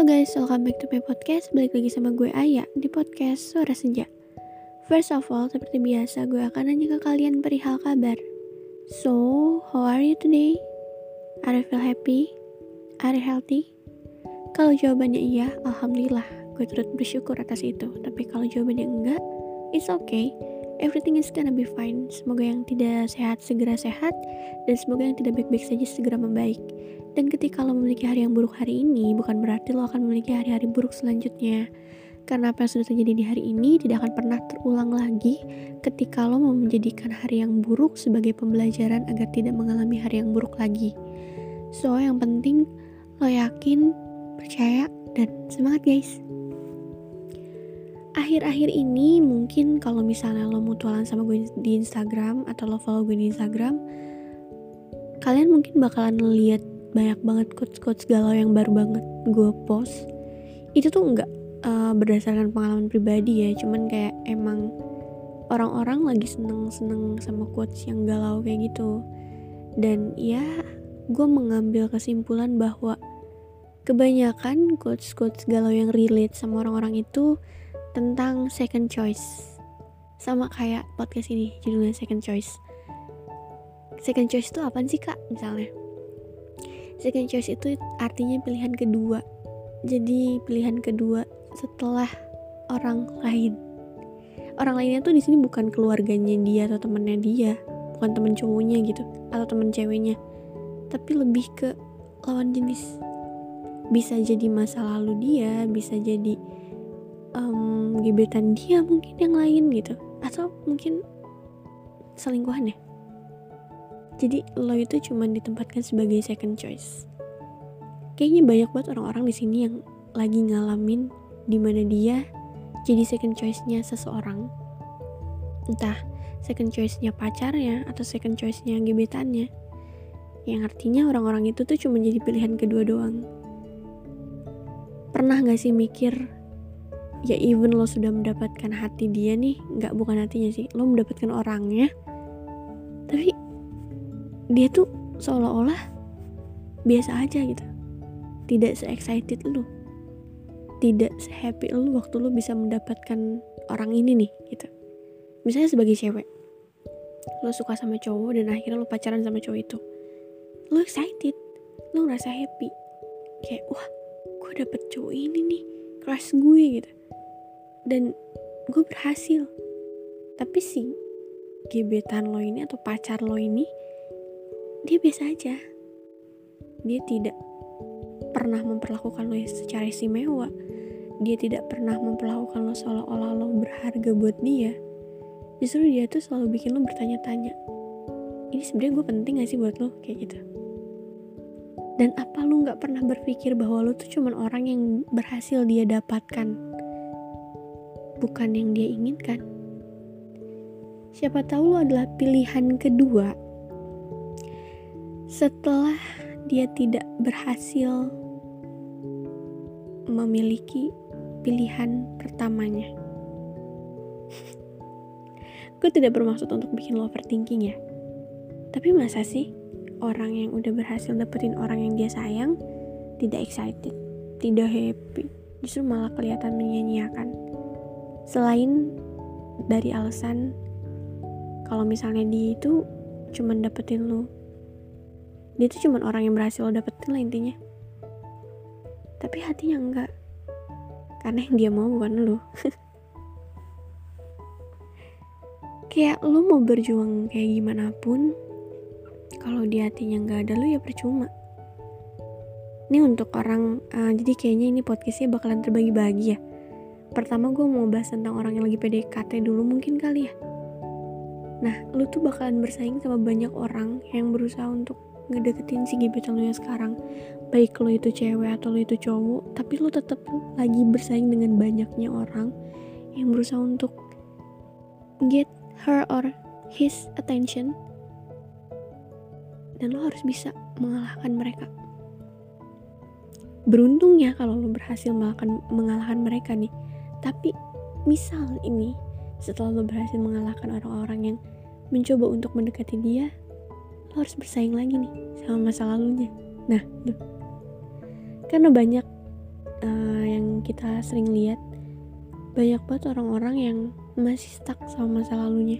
Halo guys, welcome back to my podcast. Balik lagi sama gue Aya di podcast Suara Senja. First of all, seperti biasa, gue akan nanya ke kalian perihal kabar. So, how are you today? Are you feel happy? Are you healthy? Kalau jawabannya iya, alhamdulillah, gue turut bersyukur atas itu. Tapi kalau jawabannya enggak, it's okay. Everything is gonna be fine. Semoga yang tidak sehat segera sehat, dan semoga yang tidak baik-baik saja segera membaik. Dan ketika lo memiliki hari yang buruk hari ini, bukan berarti lo akan memiliki hari-hari buruk selanjutnya. Karena apa yang sudah terjadi di hari ini tidak akan pernah terulang lagi ketika lo mau menjadikan hari yang buruk sebagai pembelajaran agar tidak mengalami hari yang buruk lagi. So, yang penting lo yakin, percaya, dan semangat guys. Akhir-akhir ini mungkin kalau misalnya lo mutualan sama gue di Instagram atau lo follow gue di Instagram, kalian mungkin bakalan lihat banyak banget quotes-quotes galau yang baru banget gue post. Itu tuh enggak uh, berdasarkan pengalaman pribadi ya cuman kayak emang orang-orang lagi seneng-seneng sama quotes yang galau kayak gitu. Dan ya gue mengambil kesimpulan bahwa kebanyakan quotes-quotes galau yang relate sama orang-orang itu tentang second choice. Sama kayak podcast ini judulnya second choice. Second choice itu apa sih kak? Misalnya second choice itu artinya pilihan kedua. Jadi pilihan kedua setelah orang lain. Orang lainnya tuh di sini bukan keluarganya dia atau temennya dia bukan temen cowoknya gitu atau temen ceweknya tapi lebih ke lawan jenis. Bisa jadi masa lalu dia bisa jadi um, gebetan dia mungkin yang lain gitu atau mungkin selingkuhan ya jadi lo itu cuma ditempatkan sebagai second choice. Kayaknya banyak banget orang-orang di sini yang lagi ngalamin di mana dia jadi second choice-nya seseorang. Entah second choice-nya pacarnya atau second choice-nya gebetannya. Yang artinya orang-orang itu tuh cuma jadi pilihan kedua doang. Pernah gak sih mikir ya even lo sudah mendapatkan hati dia nih nggak bukan hatinya sih lo mendapatkan orangnya tapi dia tuh seolah-olah biasa aja gitu. Tidak se-excited lu. Tidak se-happy lu waktu lu bisa mendapatkan orang ini nih gitu. Misalnya sebagai cewek lo suka sama cowok dan akhirnya lo pacaran sama cowok itu. Lo excited lo ngerasa happy. Kayak wah gue dapet cowok ini nih crush gue gitu. Dan gue berhasil. Tapi si gebetan lo ini atau pacar lo ini dia biasa aja. Dia tidak pernah memperlakukan lo secara istimewa. Dia tidak pernah memperlakukan lo seolah-olah lo berharga buat dia. Justru dia tuh selalu bikin lo bertanya-tanya ini sebenarnya gue penting gak sih buat lo? Kayak gitu. Dan apa lo nggak pernah berpikir bahwa lo tuh cuman orang yang berhasil dia dapatkan? Bukan yang dia inginkan. Siapa tahu lo adalah pilihan kedua setelah dia tidak berhasil memiliki pilihan pertamanya. Gue tidak bermaksud untuk bikin lo overthinking ya. Tapi masa sih orang yang udah berhasil dapetin orang yang dia sayang tidak excited, tidak happy, justru malah kelihatan menyia-nyiakan. Selain dari alasan kalau misalnya dia itu cuman dapetin lo dia tuh cuma orang yang berhasil lo dapetin lah intinya. Tapi hatinya enggak. Karena yang dia mau bukan lo. Kayak lo mau berjuang kayak gimana pun kalau di hatinya nggak ada lo ya percuma. Ini untuk orang uh, jadi kayaknya ini podcastnya bakalan terbagi-bagi ya. Pertama gue mau bahas tentang orang yang lagi PDKT dulu mungkin kali ya. Nah lu tuh bakalan bersaing sama banyak orang yang berusaha untuk ngedeketin si gebetan lo yang sekarang. Baik lo itu cewek atau lo itu cowok tapi lo tetap lagi bersaing dengan banyaknya orang yang berusaha untuk get her or his attention. Dan lo harus bisa mengalahkan mereka. Beruntung ya kalau lo berhasil mengalahkan, mengalahkan mereka nih. Tapi misal ini setelah lo berhasil mengalahkan orang-orang yang mencoba untuk mendekati dia lo harus bersaing lagi nih sama masa lalunya. Nah tuh. Karena banyak uh, yang kita sering lihat. Banyak banget orang-orang yang masih stuck sama masa lalunya.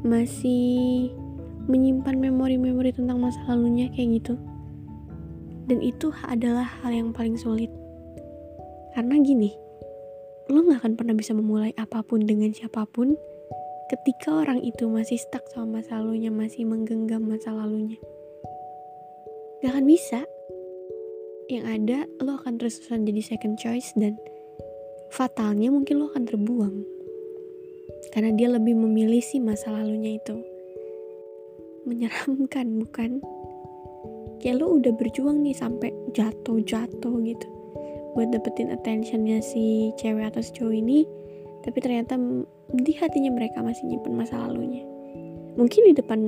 Masih menyimpan memori-memori tentang masa lalunya kayak gitu. Dan itu adalah hal yang paling sulit. Karena gini lo gak akan pernah bisa memulai apa pun dengan siapa pun ketika orang itu masih stuck sama masa lalunya masih menggenggam masa lalunya gak akan bisa. Yang ada lo akan terus-terusan jadi second choice dan fatalnya mungkin lo akan terbuang. Karena dia lebih memilih si masa lalunya itu. Menyeramkan bukan? Kayak lo udah berjuang nih sampai jatuh-jatuh gitu. Buat dapetin attentionnya si cewek atau si cowok ini tapi ternyata di hatinya mereka masih nyimpen masa lalunya. Mungkin di depan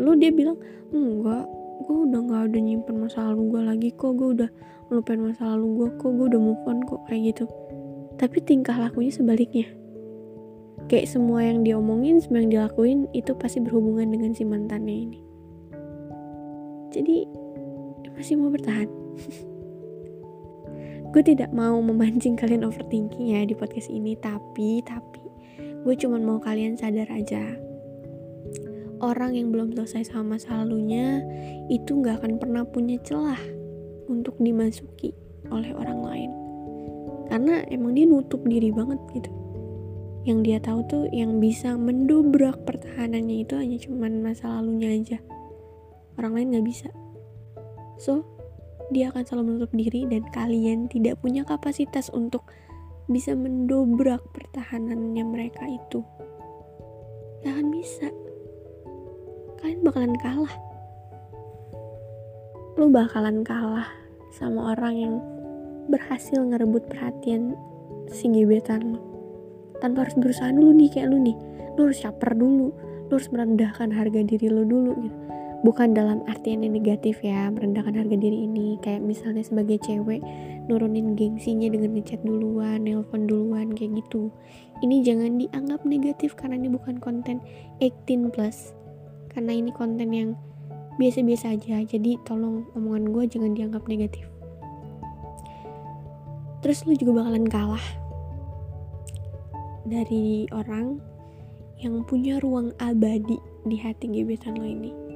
lo dia bilang enggak gue udah gak ada nyimpen masa lalu gue lagi kok gue udah ngelupain masa lalu gue kok gue udah move on kok kayak gitu. Tapi tingkah lakunya sebaliknya. Kayak semua yang diomongin semua yang dilakuin itu pasti berhubungan dengan si mantannya ini. Jadi masih mau bertahan gue tidak mau memancing kalian overthinking ya di podcast ini tapi tapi gue cuma mau kalian sadar aja. Orang yang belum selesai sama masa lalunya itu nggak akan pernah punya celah untuk dimasuki oleh orang lain. Karena emang dia nutup diri banget gitu. Yang dia tahu tuh yang bisa mendobrak pertahanannya itu hanya cuman masa lalunya aja. Orang lain nggak bisa. So dia akan selalu menutup diri dan kalian tidak punya kapasitas untuk bisa mendobrak pertahanannya mereka itu. Gak akan bisa. Kalian bakalan kalah. Lu bakalan kalah sama orang yang berhasil ngerebut perhatian si gebetan lo tanpa harus berusaha dulu nih kayak lu nih. Lu harus caper dulu. Lu harus merendahkan harga diri lo dulu gitu bukan dalam artian yang negatif ya merendahkan harga diri ini. Kayak misalnya sebagai cewek nurunin gengsinya dengan ngechat duluan nelpon duluan kayak gitu. Ini jangan dianggap negatif karena ini bukan konten 18 plus. Karena ini konten yang biasa-biasa aja. Jadi tolong omongan gue jangan dianggap negatif. Terus lu juga bakalan kalah dari orang yang punya ruang abadi di hati gebetan lo ini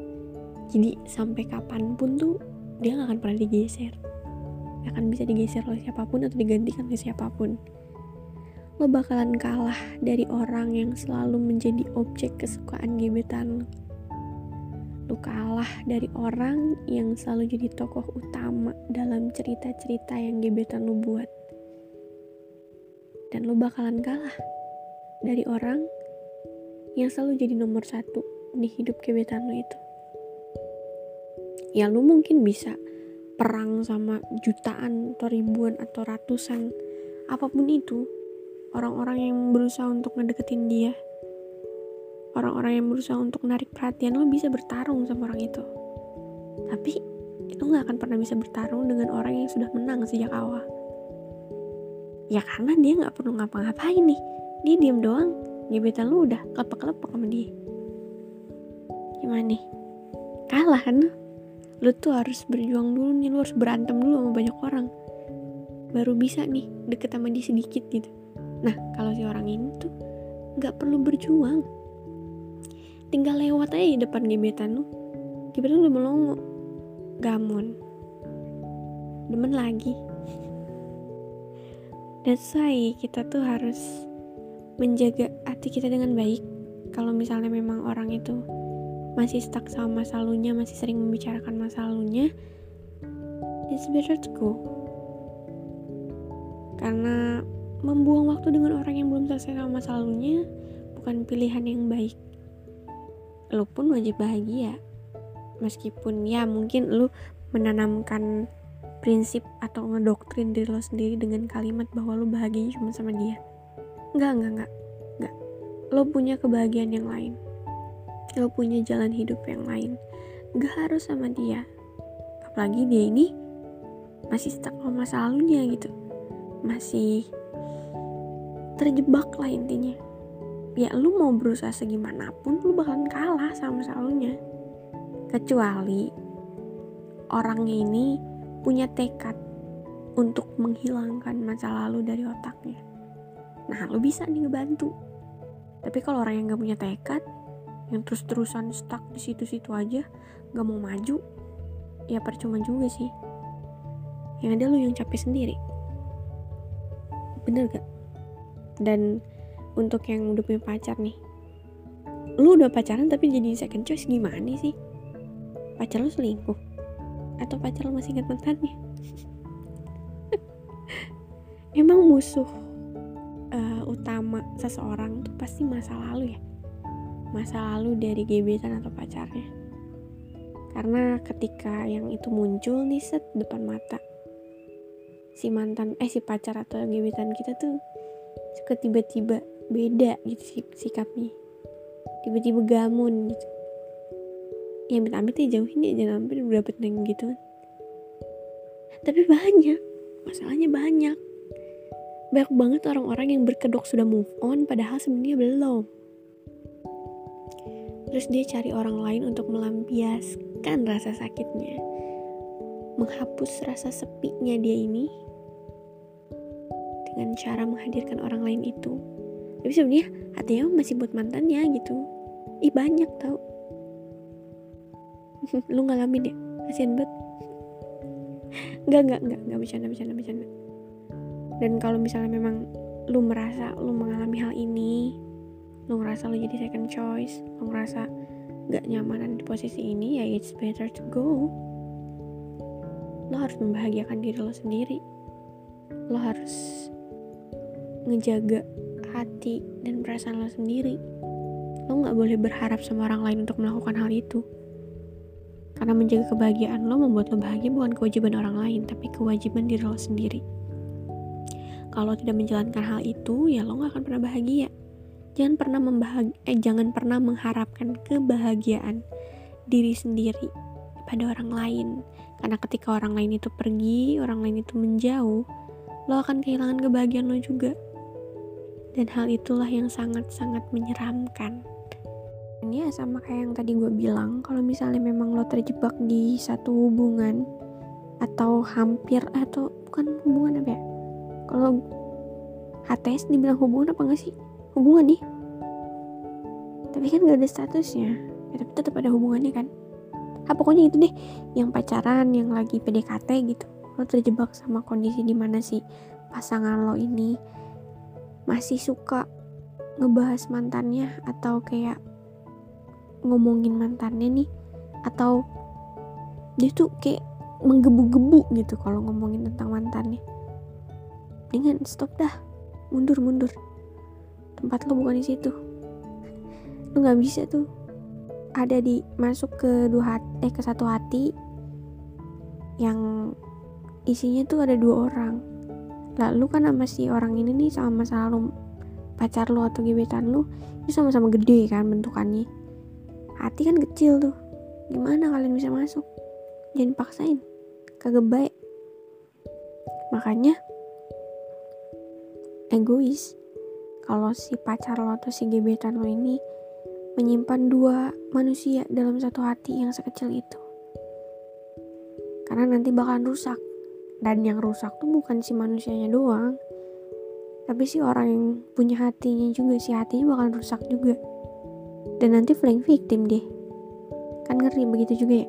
jadi sampai kapan pun tuh dia gak akan pernah digeser gak akan bisa digeser oleh siapa pun atau digantikan oleh siapa pun lo bakalan kalah dari orang yang selalu menjadi objek kesukaan gebetan lo lu kalah dari orang yang selalu jadi tokoh utama dalam cerita-cerita yang gebetan lu buat. Dan lu bakalan kalah dari orang yang selalu jadi nomor satu di hidup gebetan lu itu. Ya lu mungkin bisa perang sama jutaan atau ribuan atau ratusan apa pun itu. Orang-orang yang berusaha untuk ngedeketin dia. Orang-orang yang berusaha untuk menarik perhatian lo bisa bertarung sama orang itu. Tapi itu nggak akan pernah bisa bertarung dengan orang yang sudah menang sejak awal. Ya karena dia nggak perlu ngapa-ngapain nih. Dia diem doang. Gebetan lu udah kelepek-kelepek sama dia. Gimana nih? Kalah kan lu tuh harus berjuang dulu nih lu harus berantem dulu sama banyak orang. Baru bisa nih deket sama dia sedikit gitu. Nah kalau si orang ini tuh nggak perlu berjuang. Tinggal lewat aja di depan gebetan lu. Gebetan udah melongo. Gamon. Demen lagi. That's why kita tuh harus menjaga hati kita dengan baik. Kalau misalnya memang orang itu masih stuck sama masa lalunya masih sering membicarakan masa lalunya it's better to go. Karena membuang waktu dengan orang yang belum selesai sama masa lalunya bukan pilihan yang baik. Lu pun wajib bahagia. Meskipun ya mungkin lu menanamkan prinsip atau ngedoktrin diri lo sendiri dengan kalimat bahwa lu bahagia cuma sama dia. Enggak enggak enggak enggak lo punya kebahagiaan yang lain lo punya jalan hidup yang lain. Enggak harus sama dia. Apalagi dia ini masih stuck sama masa lalunya gitu. Masih terjebak lah intinya. Ya lu mau berusaha segimanapun lu bakalan kalah sama selalunya kecuali orangnya ini punya tekad untuk menghilangkan masa lalu dari otaknya. Nah lo bisa nih ngebantu. Tapi kalau orang yang gak punya tekad yang terus-terusan stuck di situ-situ aja gak mau maju. Ya percuma juga sih. Yang ada lu yang capek sendiri. Bener gak dan untuk yang udah punya pacar nih lu udah pacaran tapi jadi second choice gimana sih? Pacar lu selingkuh? Atau pacar lu masih ingat mantannya? Emang musuh uh, utama seseorang tuh pasti masa lalu ya masa lalu dari gebetan atau pacarnya. Karena ketika yang itu muncul nih set depan mata. Si mantan eh si pacar atau gebetan kita tuh suka tiba-tiba beda gitu sik sikapnya. Tiba-tiba gamun gitu. Ya amit-amit ya jauhin ya jangan sampai dapet neng gitu. Kan tapi banyak masalahnya banyak. Banyak banget orang-orang yang berkedok sudah move on padahal sebenarnya belum terus dia cari orang lain untuk melampiaskan rasa sakitnya. Menghapus rasa sepinya dia ini dengan cara menghadirkan orang lain itu. Tapi sebenarnya hatinya masih buat mantannya gitu. Ih banyak tau. Lu ngalamin ya? Kasian banget. Enggak, enggak, enggak, enggak bercanda, bercanda, bercanda. Dan kalau misalnya memang lu merasa lu mengalami hal ini lu ngerasa lu jadi second choice lu ngerasa gak nyaman di posisi ini ya it's better to go. Lo harus membahagiakan diri lo sendiri. Lo harus ngejaga hati dan perasaan lo sendiri. Lo gak boleh berharap sama orang lain untuk melakukan hal itu. Karena menjaga kebahagiaan lo membuat lo bahagia bukan kewajiban orang lain tapi kewajiban diri lo sendiri. Kalau tidak menjalankan hal itu ya lo gak akan pernah bahagia jangan pernah membahagi eh jangan pernah mengharapkan kebahagiaan diri sendiri pada orang lain. Karena ketika orang lain itu pergi orang lain itu menjauh lo akan kehilangan kebahagiaan lo juga. Dan hal itulah yang sangat-sangat menyeramkan. Ini ya sama kayak yang tadi gue bilang kalau misalnya memang lo terjebak di satu hubungan atau hampir atau bukan hubungan apa ya? Kalau HTS dibilang hubungan apa enggak sih hubungan nih. Tapi kan gak ada statusnya. Ya, tapi tetap ada hubungannya kan. Ah pokoknya itu deh. Yang pacaran yang lagi PDKT gitu. Lo terjebak sama kondisi di mana sih pasangan lo ini masih suka ngebahas mantannya atau kayak ngomongin mantannya nih. Atau dia tuh kayak menggebu-gebu gitu kalau ngomongin tentang mantannya. Dengan stop dah. Mundur mundur tempat lo bukan di situ. Lo nggak bisa tuh. Ada di masuk ke dua hati eh ke satu hati yang isinya tuh ada dua orang. Lalu kan sama si orang ini nih sama masa lalu pacar lo atau gebetan lo itu sama-sama gede kan bentukannya. Hati kan kecil tuh. Gimana kalian bisa masuk? Jangan paksain kagak baik. Makanya egois kalau si pacar lo atau si gebetan lo ini menyimpan dua manusia dalam satu hati yang sekecil itu. Karena nanti bakalan rusak. Dan yang rusak tuh bukan si manusianya doang. Tapi si orang yang punya hatinya juga si hatinya bakalan rusak juga. Dan nanti flank victim deh. Kan ngeri begitu juga ya.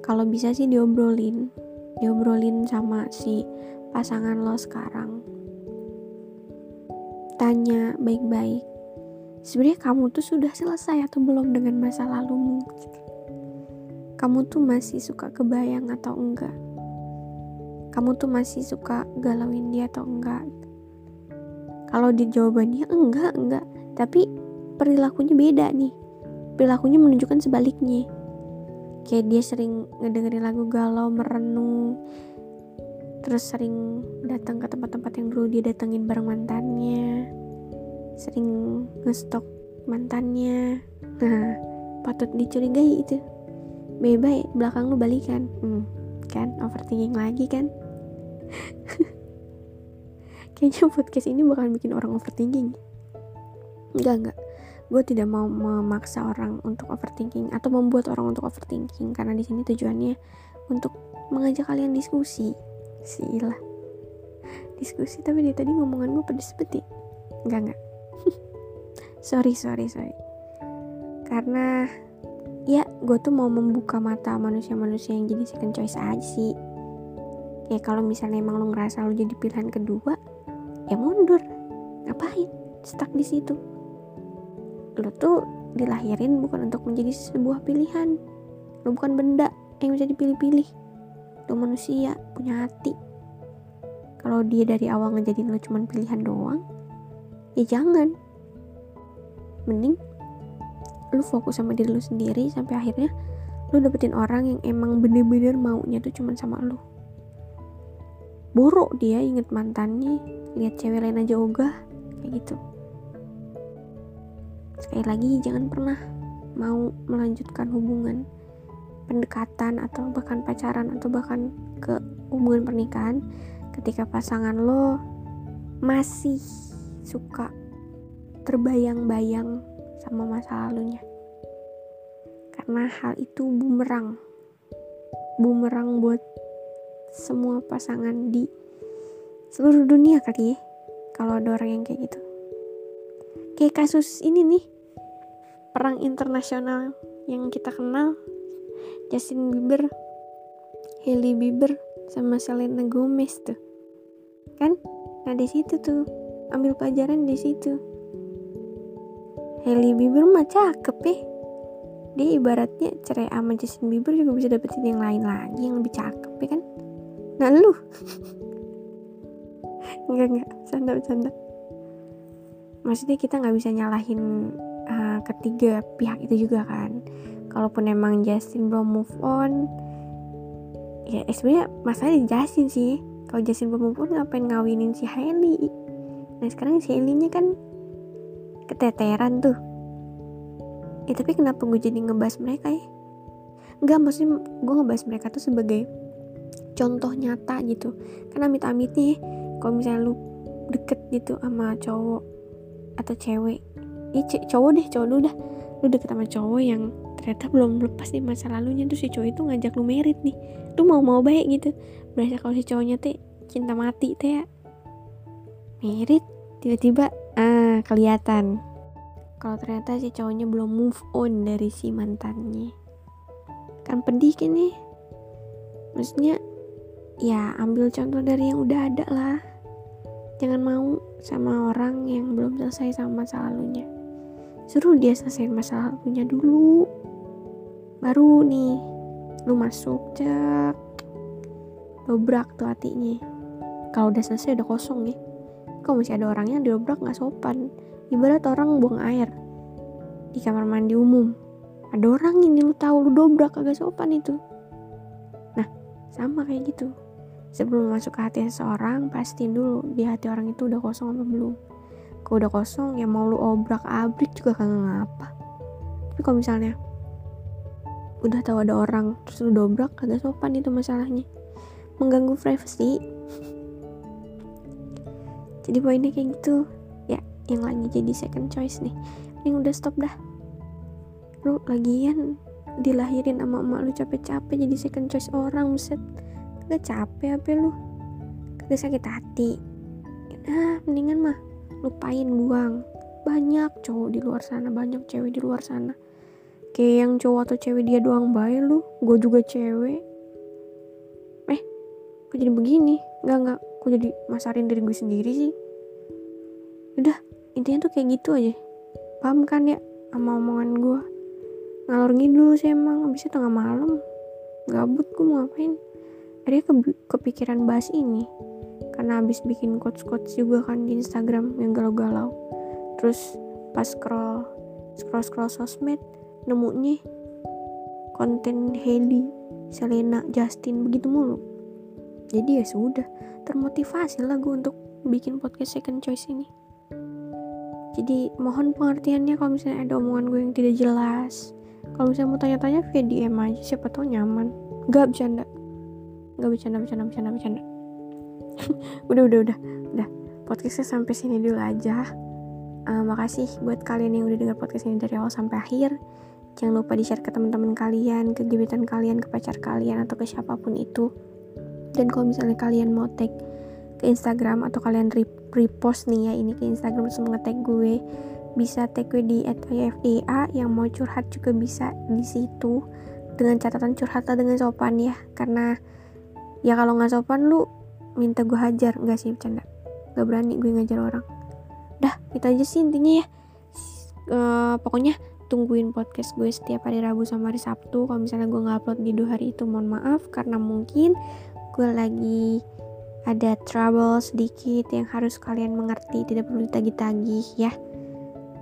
Kalau bisa sih diobrolin. Diobrolin sama si pasangan lo sekarang tanya baik-baik sebenarnya kamu tuh sudah selesai atau belum dengan masa lalumu? Kamu tuh masih suka kebayang atau enggak? Kamu tuh masih suka galauin dia atau enggak? Kalau di jawabannya enggak enggak. Tapi perilakunya beda nih. Perilakunya menunjukkan sebaliknya. Kayak dia sering ngedengerin lagu galau merenung terus sering datang ke tempat-tempat yang dulu dia datengin bareng mantannya. Sering ngestok mantannya. Nah patut dicurigai itu. Bebas belakang lu balikan. Hmm, kan? Overthinking lagi kan? Kayaknya podcast ini bakal bikin orang overthinking. Enggak enggak. Gue tidak mau memaksa orang untuk overthinking atau membuat orang untuk overthinking karena di sini tujuannya untuk mengajak kalian diskusi sila diskusi tapi dari tadi ngomongan gue pedes ya enggak enggak. Sorry sorry sorry. Karena ya gue tuh mau membuka mata manusia-manusia yang jadi second choice aja sih. Ya kalau misalnya emang lo ngerasa lo jadi pilihan kedua ya mundur. Ngapain? Stuck di situ. Lo tuh dilahirin bukan untuk menjadi sebuah pilihan. Lo bukan benda yang bisa dipilih-pilih lo manusia punya hati. Kalau dia dari awal ngejadiin lo cuman pilihan doang ya jangan. Mending lu fokus sama diri lu sendiri sampai akhirnya lu dapetin orang yang emang bener-bener maunya tuh cuman sama lu. Buruk dia inget mantannya lihat cewek lain aja ogah kayak gitu. Sekali lagi jangan pernah mau melanjutkan hubungan pendekatan atau bahkan pacaran atau bahkan ke hubungan pernikahan ketika pasangan lo masih suka terbayang-bayang sama masa lalunya. Karena hal itu bumerang. Bumerang buat semua pasangan di seluruh dunia kali ya kalau ada orang yang kayak gitu. Kayak kasus ini nih perang internasional yang kita kenal Justin Bieber Hailey Bieber sama Selena Gomez tuh. Kan? Nah di situ tuh. Ambil pelajaran di situ. Hailey Bieber mah cakep ya dia ibaratnya cerai sama Justin Bieber juga bisa dapetin yang lain lagi yang lebih cakep ya kan? Nah lu. Enggak enggak. Canda canda maksudnya kita nggak bisa nyalahin uh, ketiga pihak itu juga kan kalaupun emang Justin belum move on ya eh, sebenarnya masalahnya di Justin sih. Kalau Justin belum move on ngapain ngawinin si Hailey? Nah sekarang si Hailey-nya kan keteteran tuh. Ya tapi kenapa gue jadi ngebahas mereka ya? Enggak maksudnya gue ngebahas mereka tuh sebagai contoh nyata gitu. Kan amit-amitnya kalau misalnya lu deket gitu sama cowok atau cewek. Ya cowok deh cowok lu dah. Lu deket sama cowok yang ternyata belum lepas nih masa lalunya. Tuh si cowok itu ngajak lu merit nih. Lu mau mau baik gitu. Berasa kalau si cowoknya teh cinta mati teh ya. Merit tiba-tiba ah kelihatan. Kalau ternyata si cowoknya belum move on dari si mantannya. Kan pedih kan nih maksudnya ya ambil contoh dari yang udah ada lah. Jangan mau sama orang yang belum selesai sama masa lalunya. Suruh dia selesai masa lalunya dulu baru nih lu masuk cek dobrak tuh hatinya. Kalau udah selesai udah kosong nih kok masih ada orangnya dobrak nggak sopan? Ibarat orang buang air. Di kamar mandi umum. Ada orang ini lu tahu lu dobrak agak sopan itu. Nah sama kayak gitu. Sebelum masuk ke hati seseorang pastiin dulu di hati orang itu udah kosong apa belum. Kalau udah kosong ya mau lu obrak abrik juga kagak ngapa. Tapi kalau misalnya udah tahu ada orang terus lu dobrak kagak sopan itu masalahnya. Mengganggu privacy. Jadi poinnya kayak gitu. Ya yang lagi jadi second choice nih. Yang udah stop dah. Lu lagian dilahirin sama emak lu capek-capek jadi second choice orang buset. Gak capek apa lu? Gak sakit hati. Ah mendingan mah lupain buang. Banyak cowok di luar sana banyak cewek di luar sana kayak yang cowok atau cewek dia doang baik lu. Gue juga cewek. Eh kok jadi begini? Nggak nggak. Kok jadi masarin diri gue sendiri sih. Udah intinya tuh kayak gitu aja. Paham kan ya sama omongan gue ngalor ngidul sih emang abisnya tengah malam. Gabut gue mau ngapain? Akhirnya ke kepikiran bahas ini. Karena habis bikin quotes-quotes juga kan di Instagram yang galau-galau. Terus pas scroll scroll scroll sosmed nemunya konten Hailey, Selena, Justin begitu mulu. Jadi ya sudah termotivasi lah gue untuk bikin podcast second choice ini. Jadi mohon pengertiannya kalau misalnya ada omongan gue yang tidak jelas. Kalau misalnya mau tanya-tanya via DM aja siapa tau nyaman. Gak bercanda. Nggak bercanda bercanda bercanda bercanda. Udah udah udah. Udah podcastnya sampai sini dulu aja. Uh, makasih buat kalian yang udah dengar podcast ini dari awal sampai akhir jangan lupa di share ke teman-teman kalian ke gebetan kalian ke pacar kalian atau ke siapa pun itu. Dan kalau misalnya kalian mau tag ke Instagram atau kalian repost nih ya ini ke Instagram terus nge-tag gue bisa tag gue di @ifda yang mau curhat juga bisa di situ. Dengan catatan curhatlah dengan sopan ya. Karena ya kalau nggak sopan lu minta gue hajar. Nggak sih bercanda. Gak berani gue ngajar orang. Dah kita aja sih intinya ya. Uh, pokoknya tungguin podcast gue setiap hari Rabu sama hari Sabtu. Kalau misalnya gue nggak upload di dua hari itu mohon maaf karena mungkin gue lagi ada trouble sedikit yang harus kalian mengerti. Tidak perlu ditagih-tagih ya.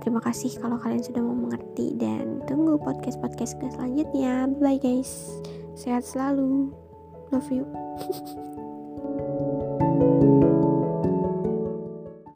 Terima kasih kalau kalian sudah mau mengerti dan tunggu podcast podcast selanjutnya. Bye guys. Sehat selalu. Love you